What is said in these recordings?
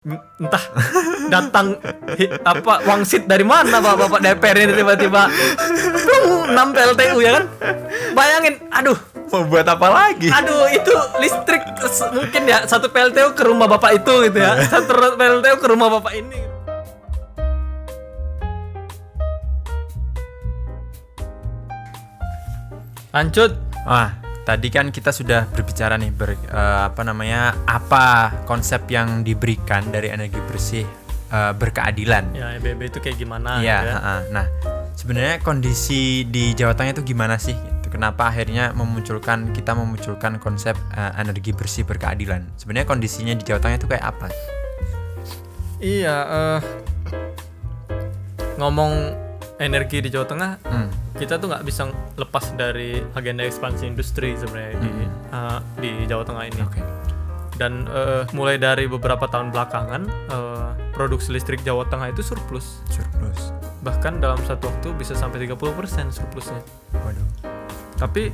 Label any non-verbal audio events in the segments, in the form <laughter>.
entah. Datang hi- apa wangsit dari mana bapak-bapak DPR ini tiba-tiba. 6 PLTU ya kan? Bayangin aduh. Mau buat apa lagi? aduh itu listrik mungkin ya satu PLTU ke rumah bapak itu gitu ya. <laughs> Satu PLTU ke rumah bapak ini. Lanjut. Wah, tadi kan kita sudah berbicara nih ber, eh, apa namanya apa konsep yang diberikan dari energi bersih eh, berkeadilan. ya EBB itu kayak gimana Iya. gitu ya. ha-ha. Nah, sebenarnya kondisi di Jawa Tengah itu gimana sih? Gitu. Kenapa akhirnya memunculkan kita memunculkan konsep eh, energi bersih berkeadilan? Sebenarnya kondisinya di Jawa Tengah itu kayak apa? Iya, eh, ngomong energi di Jawa Tengah, Hmm. Kita tuh nggak bisa lepas dari agenda ekspansi industri sebenarnya di eh, di Jawa Tengah ini. Oke. Dan eh, mulai dari beberapa tahun belakangan, eh, produksi listrik Jawa Tengah itu surplus. Surplus. Bahkan dalam satu waktu bisa sampai 30% surplusnya. Waduh. Tapi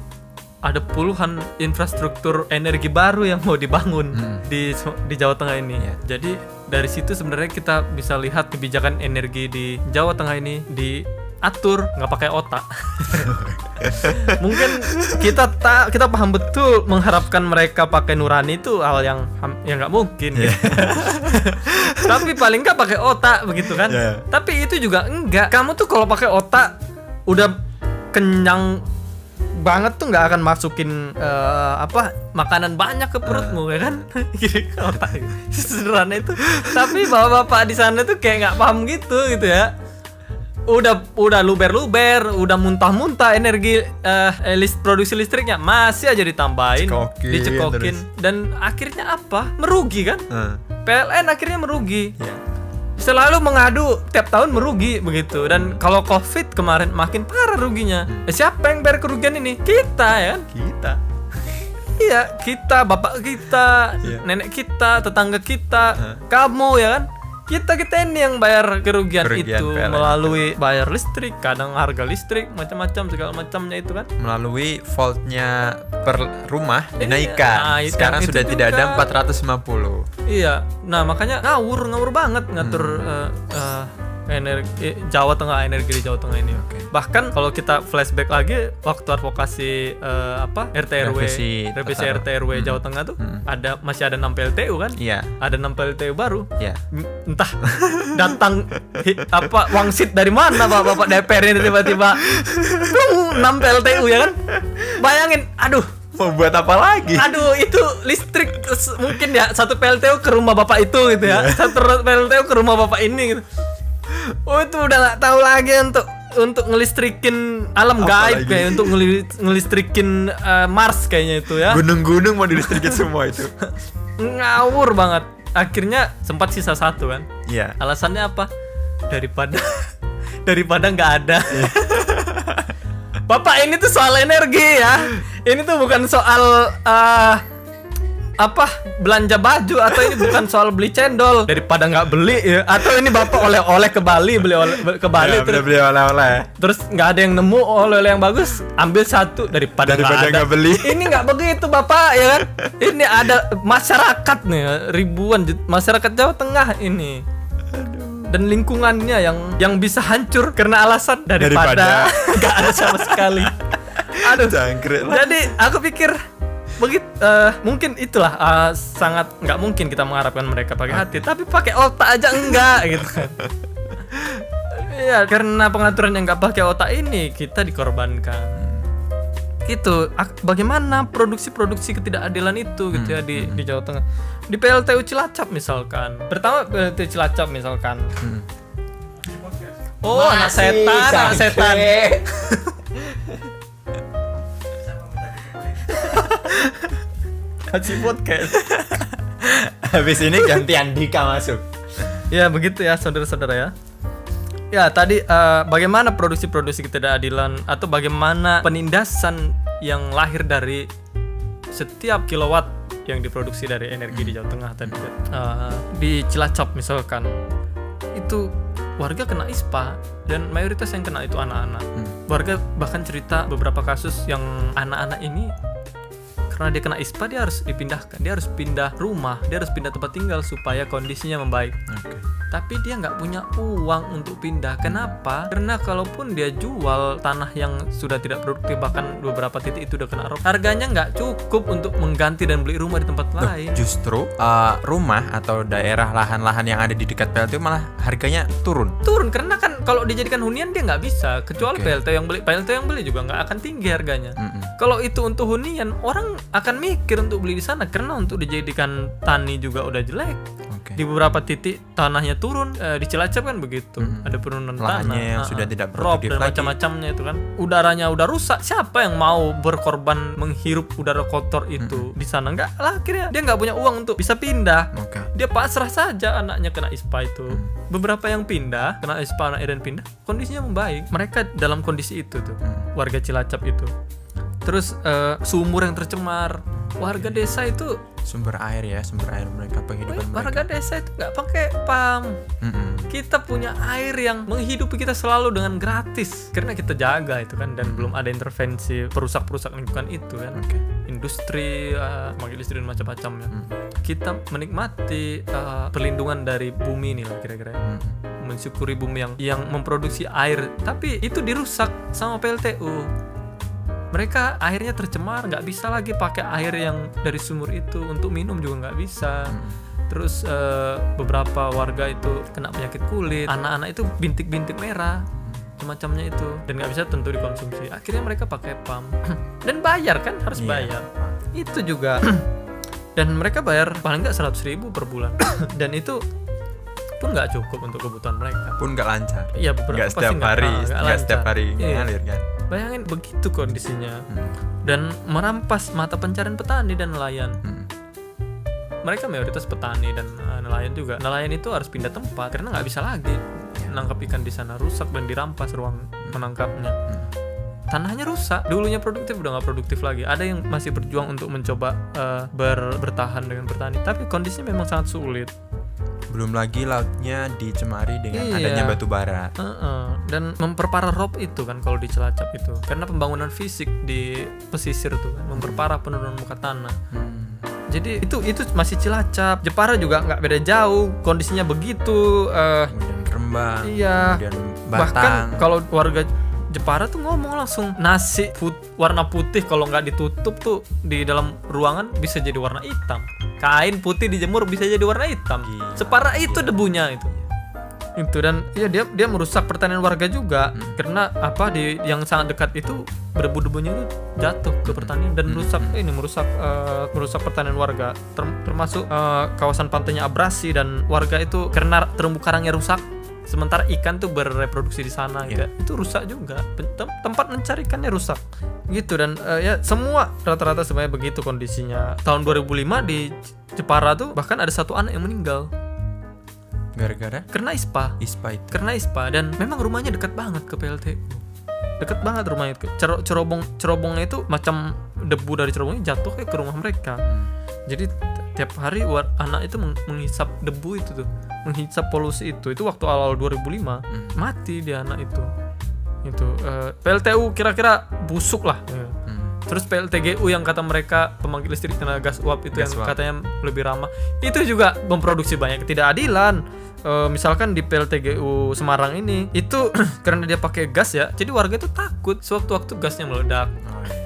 ada puluhan infrastruktur energi baru yang mau dibangun Hmm. di di Jawa Tengah ini. Iya. Jadi dari situ sebenarnya kita bisa lihat kebijakan energi di Jawa Tengah ini diatur nggak pakai otak. <laughs> Mungkin kita tak kita paham betul mengharapkan mereka pakai nurani itu hal yang yang nggak mungkin. Iya. gitu. <laughs> Tapi paling nggak pakai otak begitu kan. Iya. Tapi itu juga enggak. Kamu tuh kalau pakai otak udah kenyang banget tuh nggak akan masukin eh, apa makanan banyak ke perutmu ya kan <laughs> otak sederhana itu tapi bapak-bapak di sana tuh kayak nggak paham gitu gitu ya udah udah luber-luber udah muntah-muntah energi eh, list produksi listriknya. Masih aja ditambahin Cekokin dicekokin. dan akhirnya apa? Merugi kan? Nah, PLN akhirnya merugi. Ya. selalu mengadu tiap tahun merugi begitu. Dan kalau covid kemarin makin parah ruginya. Eh, siapa yang bayar kerugian ini? Kita ya kan? Kita. <laughs> iya kita bapak kita Iya. nenek kita tetangga kita kamu ya kan kita kita ini yang bayar kerugian, Kerugian itu PLN. melalui bayar listrik kadang harga listrik macam-macam segala macamnya itu kan Melalui voltnya per rumah Iya, dinaikkan. nah, itu- Sekarang itu sudah tidak ada juga. 450. Iya, nah makanya ngawur ngawur banget ngatur Hmm. eh, eh, energi eh, Jawa Tengah energi di Jawa Tengah ini. Oke. Bahkan kalau kita flashback lagi waktu advokasi eh, apa RT RW Revisi revisi RT RW Jawa Tengah tuh Hmm. ada masih ada 6 PLTU kan? Iya. Ada 6 PLTU baru. Iya. M- Entah <laughs> datang hi- apa wangsit dari mana bapak-bapak DPR ini tiba-tiba Plung, 6 PLTU ya kan? Bayangin, aduh Mau buat apa lagi? Aduh, itu listrik mungkin ya satu PLTU ke rumah bapak itu gitu ya. Satu PLTU ke rumah bapak ini gitu. Oh, itu udah nggak tahu lagi untuk untuk ngelistrikin alam Apa gaib lagi? kayak untuk ngeli- ngelistrikin eh, Mars kayaknya itu ya. Gunung-gunung mau dilistrikin semua itu. <laughs> Ngawur banget. Akhirnya sempat sisa satu kan. Iya. Alasannya apa? Daripada <laughs> daripada nggak ada. <laughs> Bapak ini tuh soal energi ya. Ini tuh bukan soal eh, apa? Belanja baju atau ini bukan soal beli cendol? Daripada nggak beli ya. Atau ini bapak oleh-oleh ke Bali beli oleh ke Bali Ya, terus, beli oleh-oleh. terus nggak ada yang nemu oleh-oleh yang bagus ambil satu daripada nggak Daripada ada. nggak beli. <laughs> ini nggak begitu bapak ya kan? Ini ada masyarakat nih ribuan masyarakat Jawa Tengah ini. Dan lingkungannya yang yang bisa hancur karena alasan daripada Daripada. <laughs> nggak ada sama sekali. <laughs> Aduh. Jangkrik. Lah. jadi aku pikir begitu mungkin itulah eh, sangat nggak mungkin kita mengharapkan mereka pakai hati tapi pakai otak aja enggak gitu kan. Iya karena pengaturan yang nggak pakai otak ini kita dikorbankan. Gitu. Bagaimana produksi-produksi ketidakadilan itu gitu ya di di Jawa Tengah. Di PLTU Cilacap misalkan. Pertama PLTU Cilacap misalkan. Oh anak setan anak setan <laughs> kasih podcast Habis ini ganti Andika masuk. Ya begitu ya saudara-saudara ya. Ya tadi eh, bagaimana produksi-produksi ketidakadilan atau bagaimana penindasan yang lahir dari setiap kilowatt yang diproduksi dari energi di Jawa Tengah tadi Eh, di Cilacap misalkan itu warga kena ISPA dan mayoritas yang kena itu anak-anak. Warga bahkan cerita beberapa kasus yang anak-anak ini karena dia kena ispa dia harus dipindahkan dia harus pindah rumah dia harus pindah tempat tinggal supaya kondisinya membaik Oke. tapi dia nggak punya uang untuk pindah kenapa karena kalaupun dia jual tanah yang sudah tidak produktif bahkan beberapa titik itu udah kena rob harganya nggak cukup untuk mengganti dan beli rumah di tempat lain Justru uh, rumah atau daerah lahan-lahan yang ada di dekat PLTU malah harganya turun. turun karena kan kalau dijadikan hunian dia nggak bisa kecuali Oke. PLT yang beli PLT yang beli juga nggak akan tinggi harganya Mm-mm. kalau itu untuk hunian orang akan mikir untuk beli di sana karena untuk dijadikan tani juga udah jelek Oke. di beberapa titik tanahnya turun Eh, di Cilacap kan begitu Mm. ada penurunan Lahannya tanah yang Ah, sudah ah. tidak produktif dan lagi. macam-macamnya itu kan udaranya udah rusak siapa yang mau berkorban menghirup udara kotor itu di sana nggak lah akhirnya dia nggak punya uang untuk bisa pindah Oke. dia pasrah saja anaknya kena ispa itu Hmm. beberapa yang pindah kena ispa anak dan pindah kondisinya membaik mereka dalam kondisi itu tuh Hmm. warga Cilacap itu terus eh, sumur yang tercemar warga desa itu Sumber air ya, sumber air mereka penghidupan mereka. warga desa itu nggak pakai pam Mm-mm. kita punya air yang menghidupi kita selalu dengan gratis karena kita jaga itu kan dan belum ada intervensi perusak-perusak lingkungan itu kan Oke. industri uh, manggil listrik dan macam-macamnya Mm. kita menikmati uh, perlindungan dari bumi ini lah kira-kira ya. Mm. mensyukuri bumi yang yang memproduksi air tapi itu dirusak sama PLTU mereka airnya tercemar nggak bisa lagi pakai air yang dari sumur itu. Untuk minum juga nggak bisa. Terus eh, beberapa warga itu kena penyakit kulit. Anak-anak itu bintik-bintik merah semacamnya itu. Dan nggak bisa tentu dikonsumsi. Akhirnya mereka pakai pam. Dan bayar kan? Harus Iya. bayar. Itu juga. Dan mereka bayar paling nggak 100.000 ribu per bulan. <coughs> Dan itu pun nggak cukup untuk kebutuhan mereka. Pun nggak lancar. Iya beberapa Nggak pasti setiap nggak- hari, nggak setiap hari Iya. ngalir kan. Bayangin begitu kondisinya Mm. dan merampas mata pencarian petani dan nelayan. Mm. Mereka mayoritas petani dan uh, nelayan juga. Nelayan itu harus pindah tempat karena nggak bisa lagi nangkap ikan di sana rusak dan dirampas ruang menangkapnya. Tanahnya rusak, dulunya produktif udah nggak produktif lagi. Ada yang masih berjuang untuk mencoba uh, ber- bertahan dengan bertani, tapi kondisinya memang sangat sulit. Belum lagi lautnya dicemari dengan Iya. adanya batu bara. Heeh. dan memperparah rob itu kan kalau di Cilacap itu karena pembangunan fisik di pesisir tuh kan memperparah penurunan muka tanah Hmm. jadi itu itu masih Cilacap Jepara juga nggak beda jauh kondisinya begitu eh, Kemudian Rembang, Iya. kemudian bahkan kalau warga Jepara tuh ngomong langsung nasi put- warna putih kalau nggak ditutup tuh di dalam ruangan bisa jadi warna hitam kain putih dijemur bisa jadi warna hitam. Gila, separah itu debunya itu. Itu dan ya dia dia merusak pertanian warga juga. Karena apa di yang sangat dekat itu berdebu-debunya itu jatuh ke pertanian dan merusak ini merusak eh, merusak pertanian warga. Term- termasuk eh, kawasan pantainya abrasi dan warga itu karena terumbu karangnya rusak sementara ikan tuh berreproduksi di sana gitu. itu rusak juga. Tem- tempat mencari ikannya rusak. Gitu dan eh, ya semua rata-rata sebenarnya begitu kondisinya. Tahun 2005 di Jepara tuh bahkan ada satu anak yang meninggal. Gara-gara? Karena ispa. Ispa itu. karena ISPA dan memang rumahnya dekat banget ke PLTU dekat banget rumahnya ke cero- cerobong cerobongnya itu macam debu dari cerobongnya jatuh ke rumah mereka. Jadi tiap hari anak itu meng- menghisap debu itu tuh menghisap polusi itu itu waktu awal 2005 mati dia anak itu itu eh, PLTU kira-kira busuk lah ya. Hmm. Terus PLTGU yang kata mereka pembangkit listrik tenaga gas uap itu Gas yang uap. katanya lebih ramah, itu juga memproduksi banyak ketidakadilan. Eh, misalkan di PLTGU Semarang ini itu <clears throat> karena dia pakai gas ya, jadi warga itu takut sewaktu-waktu gasnya meledak. Oh, iya.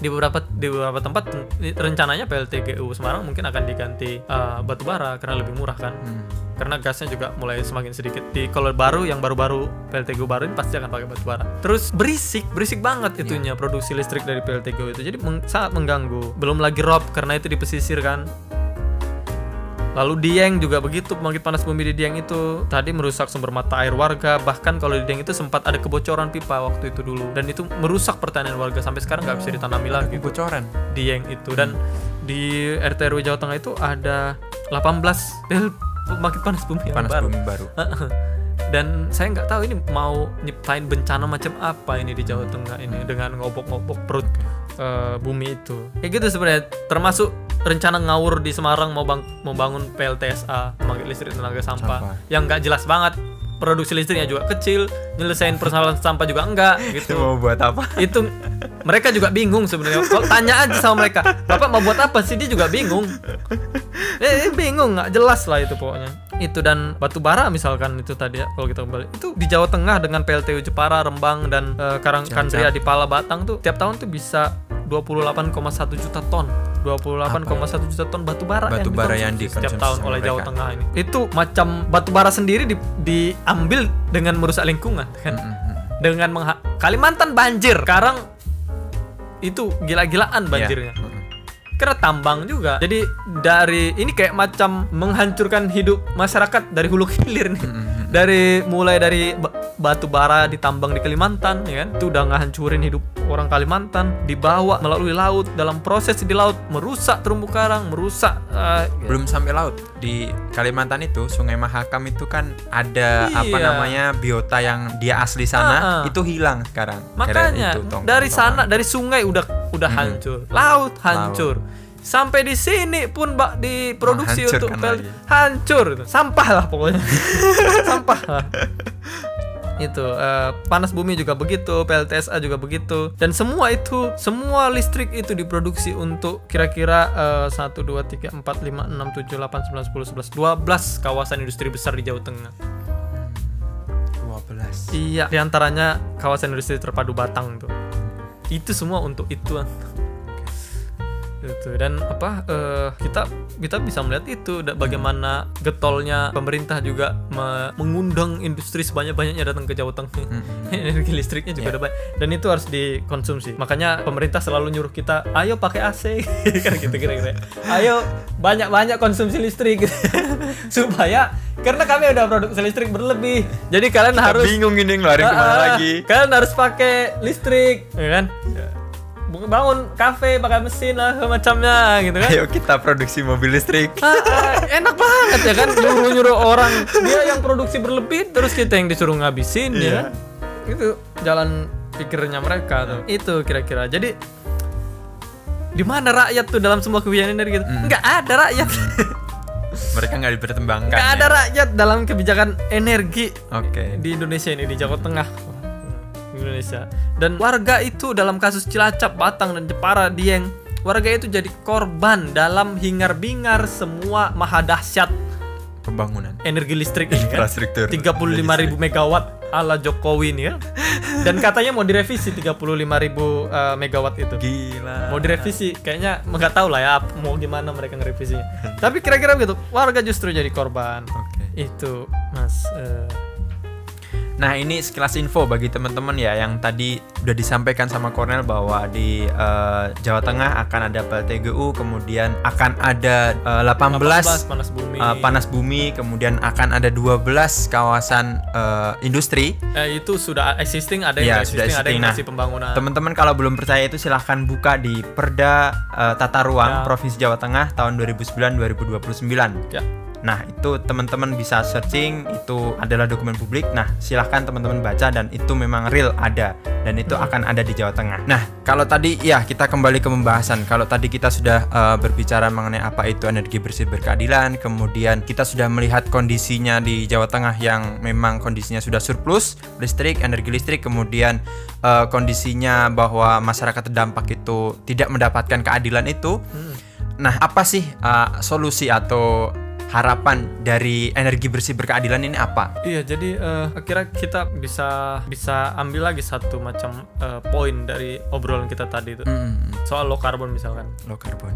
Di beberapa di beberapa tempat rencananya PLTGU Semarang mungkin akan diganti eh, batu bara karena lebih murah kan. Hmm. Karena gasnya juga mulai semakin sedikit. Di kalau baru yang baru-baru PLTGU baru ini pasti akan pakai batu bara. Terus berisik, berisik banget itunya produksi listrik dari PLTGU itu. Jadi meng- sangat mengganggu. Belum lagi rob karena itu di pesisir kan. Lalu Dieng juga begitu pembangkit panas bumi di Dieng itu. Tadi merusak sumber mata air warga bahkan kalau di Dieng itu sempat ada kebocoran pipa waktu itu dulu. Dan itu merusak pertanian warga sampai sekarang nggak bisa ditanami lagi. Bocoran. Dieng itu. Dan di RT RW Jawa Tengah itu ada 18 del pembangkit panas bumi yang Panas baru. bumi baru. <laughs> dan saya nggak tahu ini mau nyiptain bencana macam apa ini di Jawa Tengah ini dengan ngobok-ngobok perut eh, bumi itu. Kayak gitu sebenarnya termasuk rencana ngawur di Semarang mau bang mau bangun PLTSA pembangkit listrik tenaga sampah, Sampah. yang nggak jelas banget. Produksi listriknya juga kecil nyelesain persoalan sampah juga enggak Itu <laughs> gitu. Mau buat apa? itu mereka juga bingung sebenarnya. Kalau tanya aja sama mereka bapak mau buat apa sih? Dia juga bingung. Eh, eh, bingung nggak jelas lah itu pokoknya. Itu dan batu bara misalkan itu tadi ya kalau kita kembali itu di Jawa Tengah dengan PLTU Jepara Rembang dan eh, Karang Kandria di Pala Batang tuh tiap tahun tuh bisa 28,1 juta ton 28,1 juta ton batu bara Batu bara yang dikonsumsi setiap tahun oleh Jawa mereka. Tengah ini. Itu macam batu bara sendiri di- diambil dengan merusak lingkungan kan? Dengan mengha- Kalimantan banjir. Sekarang itu gila-gilaan banjirnya. Iya. Mm-mm. karena tambang juga. Jadi dari ini kayak macam menghancurkan hidup masyarakat dari hulu hilir nih. Dari mulai dari batu bara ditambang di Kalimantan ya kan itu udah ngehancurin hidup orang Kalimantan dibawa melalui laut dalam proses di laut merusak terumbu karang merusak eh, belum sampai laut di Kalimantan itu Sungai Mahakam itu kan ada apa Iya. namanya biota yang dia asli sana Ah, ah. itu hilang sekarang Makanya itu, tong- dari sana dari sungai udah udah hancur, laut hancur. Sampai di sini pun Mbak diproduksi untuk pel- lagi. hancur. Sampah lah pokoknya. <laughs> Sampah lah. Itu eh, panas bumi juga begitu, PLTSA juga begitu, dan semua itu semua listrik itu diproduksi untuk kira-kira eh, 1 2 3 4 5 6 7 8 9 10 11 12 kawasan industri besar di Jawa Tengah. 12 Iya, di antaranya kawasan industri terpadu Batang tuh. Itu semua untuk itu. Itu dan apa eh, kita kita bisa melihat itu bagaimana getolnya pemerintah juga me- mengundang industri sebanyak-banyaknya datang ke Jawa Tengah. <laughs> Energi listriknya juga ada banyak dan itu harus dikonsumsi. Makanya pemerintah selalu nyuruh kita, ayo pakai AC <laughs> kan gitu kira-kira. Ayo banyak-banyak konsumsi listrik <laughs> supaya karena kami udah produksi listrik berlebih. Jadi kalian harus bingung ini ngeluarin ke mana Ah, lagi Kalian harus pakai listrik, ya kan? Bangun kafe pakai mesin lah macamnya gitu kan. ayo kita produksi mobil listrik Ah, ah, enak banget ya kan nyuruh-nyuruh orang dia yang produksi berlebih terus kita yang disuruh ngabisin ya Iya. kan? Itu jalan pikirnya mereka tuh. Itu kira-kira. Jadi di mana rakyat tuh dalam semua kebijakan energi gitu? Nggak ada rakyat. <laughs> mereka nggak dipertimbangkan Nggak ya. ada rakyat dalam kebijakan energi oke di Indonesia ini di Jawa Tengah Indonesia. Dan warga itu dalam kasus Cilacap Batang dan Jepara Dieng warga itu jadi korban dalam hingar-bingar semua maha dahsyat pembangunan. Energi listrik ini kan? Infrastruktur. 35.000 megawatt ala Jokowi ini ya. Dan katanya mau direvisi 35.000 eh, megawatt itu. Gila. Mau direvisi kayaknya nggak tahu lah ya mau gimana mereka ngerevisinya. Tapi kira-kira begitu warga justru jadi korban. Oke. Itu mas eh, Nah ini sekilas info bagi teman-teman ya yang tadi udah disampaikan sama Cornel bahwa di eh, Jawa Tengah akan ada PLTGU, kemudian akan ada eh, 18, 18 panas bumi eh, panas bumi, kemudian akan ada 12 kawasan eh, industri. Eh, itu sudah existing ada yang nggak sudah existing, ada yang existing. Nah, masih pembangunan Teman-teman kalau belum percaya itu silahkan buka di Perda eh, Tata Ruang Ya. Provinsi Jawa Tengah tahun 2009-2029. ya Nah, itu teman-teman bisa searching, itu adalah dokumen publik. Nah, silahkan teman-teman baca dan itu memang real ada dan itu akan ada di Jawa Tengah. Nah, kalau tadi ya kita kembali ke pembahasan. Kalau tadi kita sudah eh, berbicara mengenai apa itu energi bersih berkeadilan, kemudian kita sudah melihat kondisinya di Jawa Tengah yang memang kondisinya sudah surplus listrik, energi listrik, kemudian eh, kondisinya bahwa masyarakat terdampak itu tidak mendapatkan keadilan itu. Nah, apa sih uh, solusi atau harapan dari energi bersih berkeadilan ini apa? iya jadi eh, akhirnya kita bisa bisa ambil lagi satu macam eh, poin dari obrolan kita tadi itu Hmm, soal low carbon misalkan low carbon.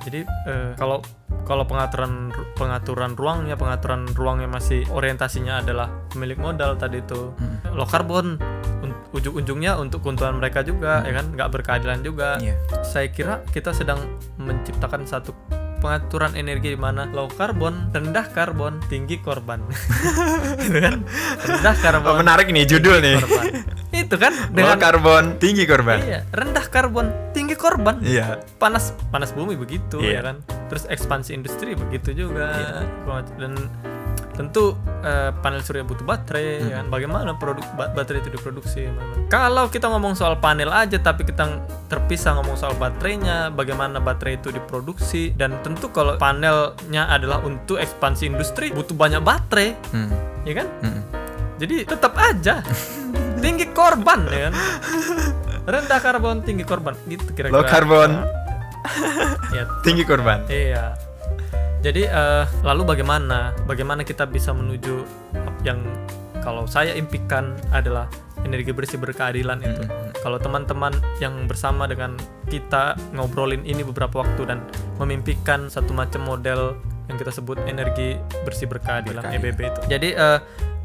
jadi eh, kalau kalau pengaturan pengaturan ruangnya pengaturan ruangnya masih orientasinya adalah pemilik modal tadi itu Hmm. low carbon un- ujung-ujungnya untuk keuntungan mereka juga ya kan nggak berkeadilan juga Iya. saya kira kita sedang menciptakan satu pengaturan energi di mana low carbon, rendah karbon, tinggi korban. <laughs> gitu kan? Rendah karbon. Oh, menarik nih judul nih. korban. Itu kan Low dengan carbon, tinggi korban. iya, rendah karbon, tinggi korban. Iya. Panas panas bumi begitu Iya. ya kan. Terus ekspansi industri begitu juga. Dan tentu eh, panel surya butuh baterai ya kan. Bagaimana produk ba- baterai itu diproduksi? Kalau kita ngomong soal panel aja tapi kita terpisah ngomong soal baterainya, bagaimana baterai itu diproduksi dan tentu kalau panelnya adalah untuk ekspansi industri butuh banyak baterai, Hmm. ya kan? Hmm. Jadi tetap aja tinggi korban ya kan. Rendah karbon, tinggi korban gitu kira-kira. Low carbon. ya, Tinggi korban. Iya. Jadi eh, lalu bagaimana? Bagaimana kita bisa menuju yang kalau saya impikan adalah energi bersih berkeadilan itu. Kalau teman-teman yang bersama dengan kita ngobrolin ini beberapa waktu dan memimpikan satu macam model yang kita sebut energi bersih berkeadilan, Berkeadilan. EBB itu. Jadi eh,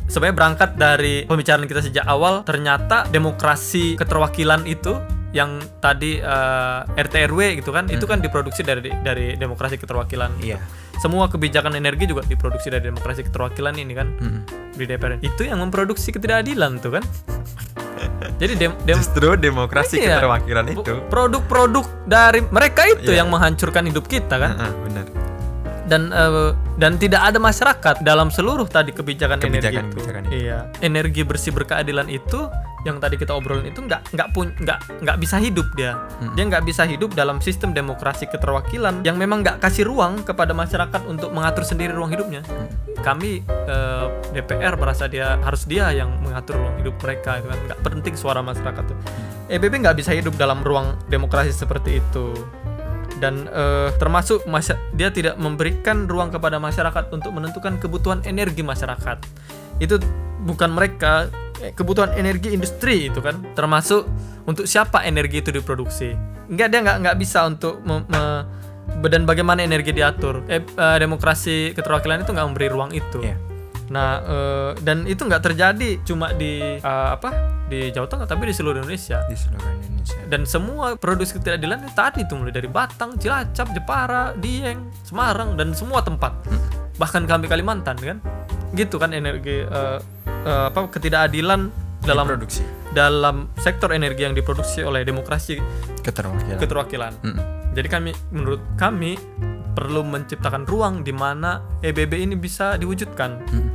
sebenarnya berangkat dari pembicaraan kita sejak awal ternyata demokrasi keterwakilan itu yang tadi eh, RT RW gitu kan itu kan diproduksi dari dari demokrasi keterwakilan Iya. Semua kebijakan energi juga diproduksi dari demokrasi keterwakilan ini kan Mm-mm. di DPR itu yang memproduksi ketidakadilan tuh kan <laughs> jadi dem, dem- Justru demokrasi iya, keterwakilan itu. produk-produk dari mereka itu Iya. yang menghancurkan hidup kita kan Heeh, benar. dan eh, dan tidak ada masyarakat dalam seluruh tadi kebijakan, energi itu. Itu. Iya, energi bersih berkeadilan itu yang tadi kita obrolin itu nggak nggak pun nggak nggak bisa hidup dia. Dia nggak bisa hidup dalam sistem demokrasi keterwakilan yang memang nggak kasih ruang kepada masyarakat untuk mengatur sendiri ruang hidupnya. Kami eh, DPR merasa dia harus dia yang mengatur ruang hidup mereka, gitu kan nggak penting suara masyarakat tuh. EBB nggak bisa hidup dalam ruang demokrasi seperti itu dan eh, termasuk dia tidak memberikan ruang kepada masyarakat untuk menentukan kebutuhan energi masyarakat. Itu bukan mereka eh, kebutuhan energi industri itu kan termasuk untuk siapa energi itu diproduksi. Enggak dia nggak nggak bisa untuk me- bagaimana energi diatur. Eh, eh, demokrasi keterwakilan itu nggak memberi ruang itu. Iya. Nah, eh, dan itu nggak terjadi cuma di eh, apa di Jawa Tengah, tapi di seluruh Indonesia. Di seluruh Indonesia. Dan semua produksi ketidakadilan itu tadi tuh mulai dari Batang, Cilacap, Jepara, Dieng, Semarang dan semua tempat. Bahkan kami Kalimantan kan, gitu kan energi eh, eh, apa ketidakadilan dalam produksi dalam sektor energi yang diproduksi oleh demokrasi keterwakilan. keterwakilan. Mm. Jadi kami menurut kami perlu menciptakan ruang di mana EBB ini bisa diwujudkan. Mm.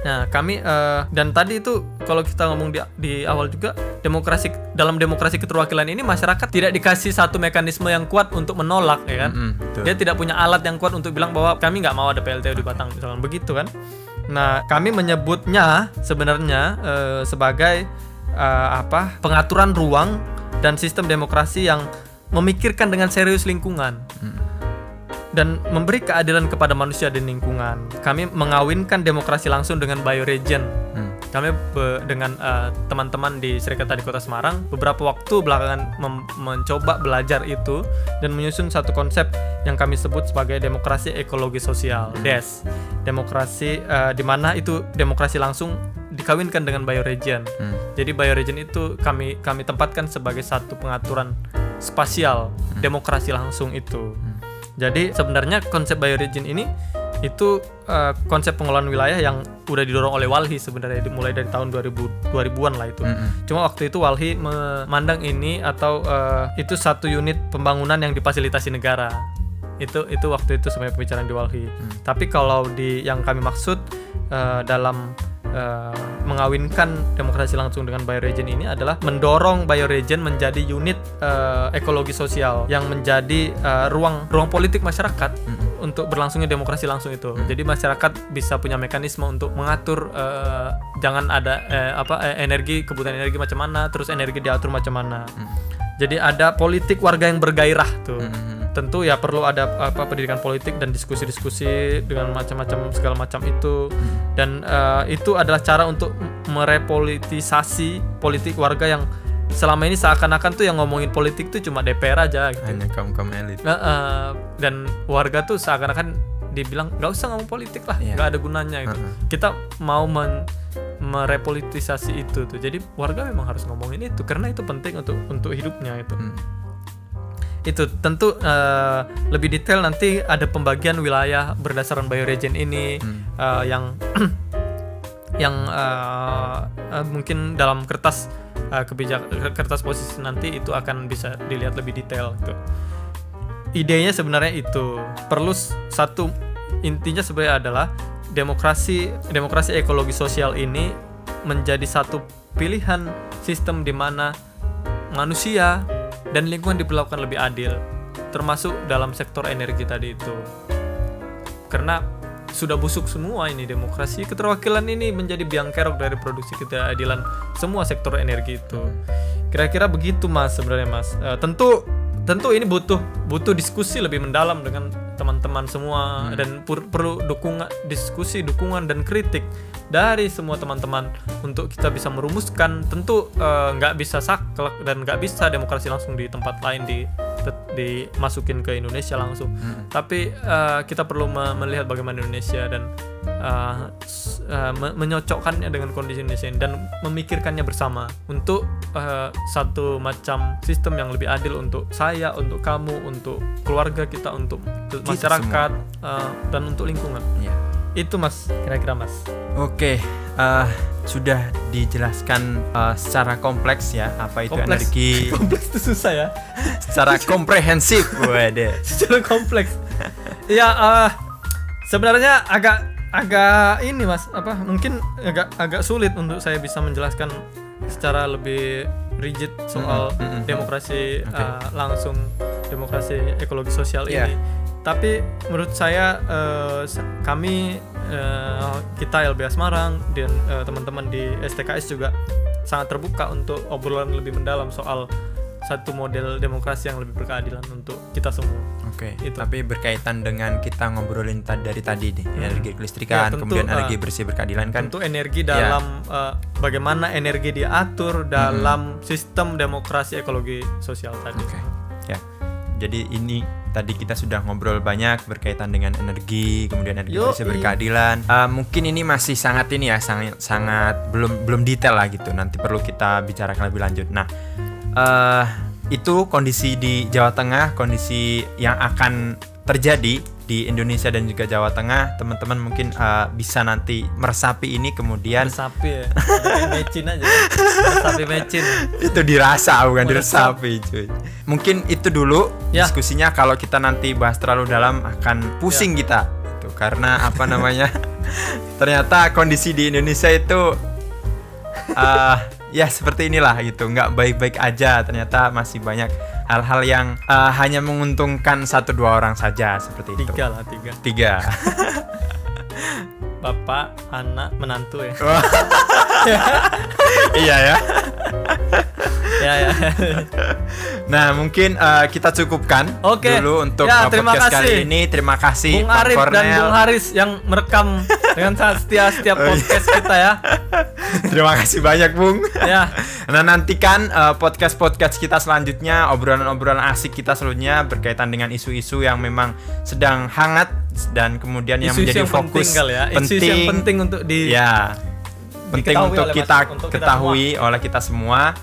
Nah, kami eh, dan tadi itu kalau kita ngomong di, di awal juga demokrasi dalam demokrasi keterwakilan ini masyarakat tidak dikasih satu mekanisme yang kuat untuk menolak ya kan. Mm-mm, betul. Dia tidak punya alat yang kuat untuk bilang bahwa kami nggak mau ada PLTU di Batang misalkan begitu kan. Nah, kami menyebutnya sebenarnya eh, sebagai eh, apa? pengaturan ruang dan sistem demokrasi yang memikirkan dengan serius lingkungan dan memberi keadilan kepada manusia dan lingkungan. Kami mengawinkan demokrasi langsung dengan bioregion. Mm. Kami dengan eh, teman-teman di Serikata di Kota Semarang beberapa waktu belakangan mencoba belajar itu dan menyusun satu konsep yang kami sebut sebagai demokrasi ekologi sosial (DES). Demokrasi eh, di mana itu demokrasi langsung dikawinkan dengan bioregion. Mm. Jadi bioregion itu kami kami tempatkan sebagai satu pengaturan spasial demokrasi langsung itu. Jadi sebenarnya konsep bioregion ini itu eh, konsep pengelolaan wilayah yang udah didorong oleh Walhi sebenarnya mulai dari tahun 2000 2000-an lah itu. Mm-mm. Cuma waktu itu Walhi memandang ini atau eh, itu satu unit pembangunan yang difasilitasi negara. Itu itu waktu itu sebenarnya pembicaraan di Walhi. Tapi kalau di yang kami maksud eh, dalam eh, mengawinkan demokrasi langsung dengan bioregion ini adalah mendorong bioregion menjadi unit eh, ekologi sosial yang menjadi eh, ruang ruang politik masyarakat untuk berlangsungnya demokrasi langsung itu. Jadi masyarakat bisa punya mekanisme untuk mengatur eh, jangan ada eh, apa eh, energi kebutuhan energi macam mana, terus energi diatur macam mana. Jadi ada politik warga yang bergairah tuh. Mm-mm. Tentu ya perlu ada apa pendidikan politik dan diskusi-diskusi dengan macam-macam segala macam itu. Dan eh, itu adalah cara untuk merepolitisasi politik warga yang selama ini seakan-akan tuh yang ngomongin politik tuh cuma DPR aja gitu. Hanya kaum kaum elit. Nah, eh, dan warga tuh seakan-akan dibilang nggak usah ngomong politik lah, Iya. nggak ada gunanya itu. Heeh. Kita mau men merepolitisasi itu tuh. Jadi warga memang harus ngomongin itu karena itu penting untuk untuk hidupnya itu. Mm. Itu tentu eh, lebih detail nanti ada pembagian wilayah berdasarkan bioregion ini eh, yang <clears throat> yang eh, eh, mungkin dalam kertas eh, kebijak kertas posisi nanti itu akan bisa dilihat lebih detail gitu. Idenya sebenarnya itu perlu satu intinya sebenarnya adalah demokrasi demokrasi ekologi sosial ini menjadi satu pilihan sistem di mana manusia dan lingkungan diperlakukan lebih adil termasuk dalam sektor energi tadi itu karena sudah busuk semua ini demokrasi keterwakilan ini menjadi biang kerok dari produksi keadilan semua sektor energi itu. Kira-kira begitu mas sebenarnya mas. Eh, tentu tentu ini butuh butuh diskusi lebih mendalam dengan teman-teman semua dan per- perlu dukungan diskusi dukungan dan kritik dari semua teman-teman untuk kita bisa merumuskan tentu eh, nggak bisa saklek dan nggak bisa demokrasi langsung di tempat lain di dimasukin ke Indonesia langsung tapi eh, kita perlu me- melihat bagaimana Indonesia dan s- eh, me- menyocokkannya dengan kondisi Indonesia ini dan memikirkannya bersama untuk eh, satu macam sistem yang lebih adil untuk saya, untuk kamu, untuk keluarga kita, untuk masyarakat eh, dan untuk lingkungan. Ya. Itu mas, kira-kira mas. Oke, eh, sudah dijelaskan eh, secara kompleks ya apa itu Kompleks. energi <laughs> Kompleks itu susah ya. secara <laughs> komprehensif. Waduh. <laughs> Secara kompleks. ya eh, sebenarnya agak agak ini mas apa mungkin agak agak sulit untuk saya bisa menjelaskan secara lebih rigid soal Mhm, mhm. demokrasi Oke. eh, langsung demokrasi ekologi sosial Iya. ini tapi menurut saya sa- kami eh, kita LBH Semarang dan eh, teman-teman di STKS juga sangat terbuka untuk obrolan lebih mendalam soal satu model demokrasi yang lebih berkeadilan untuk kita semua. Oke, Itu. tapi berkaitan dengan kita ngobrolin dari tadi nih, energi Ya, kelistrikan, tentu, kemudian uh, energi bersih berkeadilan kan. Untuk energi Ya. dalam eh, bagaimana energi diatur dalam sistem demokrasi ekologi sosial tadi. Oke. Ya. Jadi ini tadi kita sudah ngobrol banyak berkaitan dengan energi, kemudian energi bersih berkeadilan. Eh, mungkin ini masih sangat ini ya, sangat sangat belum belum detail lah gitu. Nanti perlu kita bicarakan lebih lanjut. Nah, eh itu kondisi di Jawa Tengah, kondisi yang akan terjadi di Indonesia dan juga Jawa Tengah. Teman-teman mungkin eh, bisa nanti meresapi ini kemudian Sapi ya. Mecin aja. Sapi mecin. itu dirasa bukan Meresap. diresapi cuy mungkin itu dulu Ya. diskusinya kalau kita nanti bahas terlalu dalam akan pusing Ya. kita itu karena apa namanya <laughs> ternyata kondisi di Indonesia itu eh ya seperti inilah gitu nggak baik-baik aja ternyata masih banyak hal-hal yang eh, hanya menguntungkan satu dua orang saja seperti itu Tiga lah tiga. tiga <laughs> Bapak, anak, menantu ya. <laughs> iya ya <laughs> ya ya. Nah, mungkin eh, kita cukupkan Oke. dulu untuk Ya, eh, terima podcast kali kasih. ini. Terima kasih Bung Arif dan. Bung Haris yang merekam dengan sangat setia setiap Oh, iya. podcast kita ya. Terima kasih banyak, Bung. Ya. Nah, nantikan eh, podcast-podcast kita selanjutnya, obrolan-obrolan asik kita selanjutnya berkaitan dengan isu-isu yang memang sedang hangat dan kemudian yang Isu-isu menjadi yang fokus penting kali ya. Isu-isu yang penting untuk di Ya. Penting untuk kita mas- untuk kita ketahui oleh kita semua.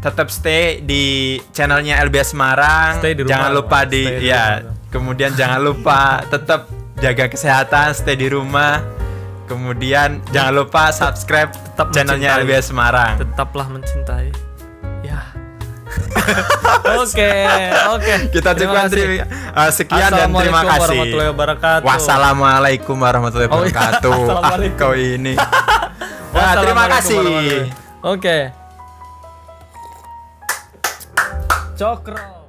Tetap stay di channelnya LBS Semarang. Stay di rumah jangan lupa di Stay di ya. rumah. Kemudian jangan lupa tetap jaga kesehatan, stay di rumah. Kemudian jangan lupa subscribe Tetap channelnya mencintai. LBS Semarang. tetaplah mencintai. Ya. <laughs> Oke, oke. Kita kasih. terima- eh, sekian dan terima kasih. warahmatullahi wabarakatuh. Wassalamualaikum warahmatullahi Oh, iya. wabarakatuh. <laughs> Ah, kau ini. <laughs> Nah, terima kasih. wabarakatuh. Oke. Cokro.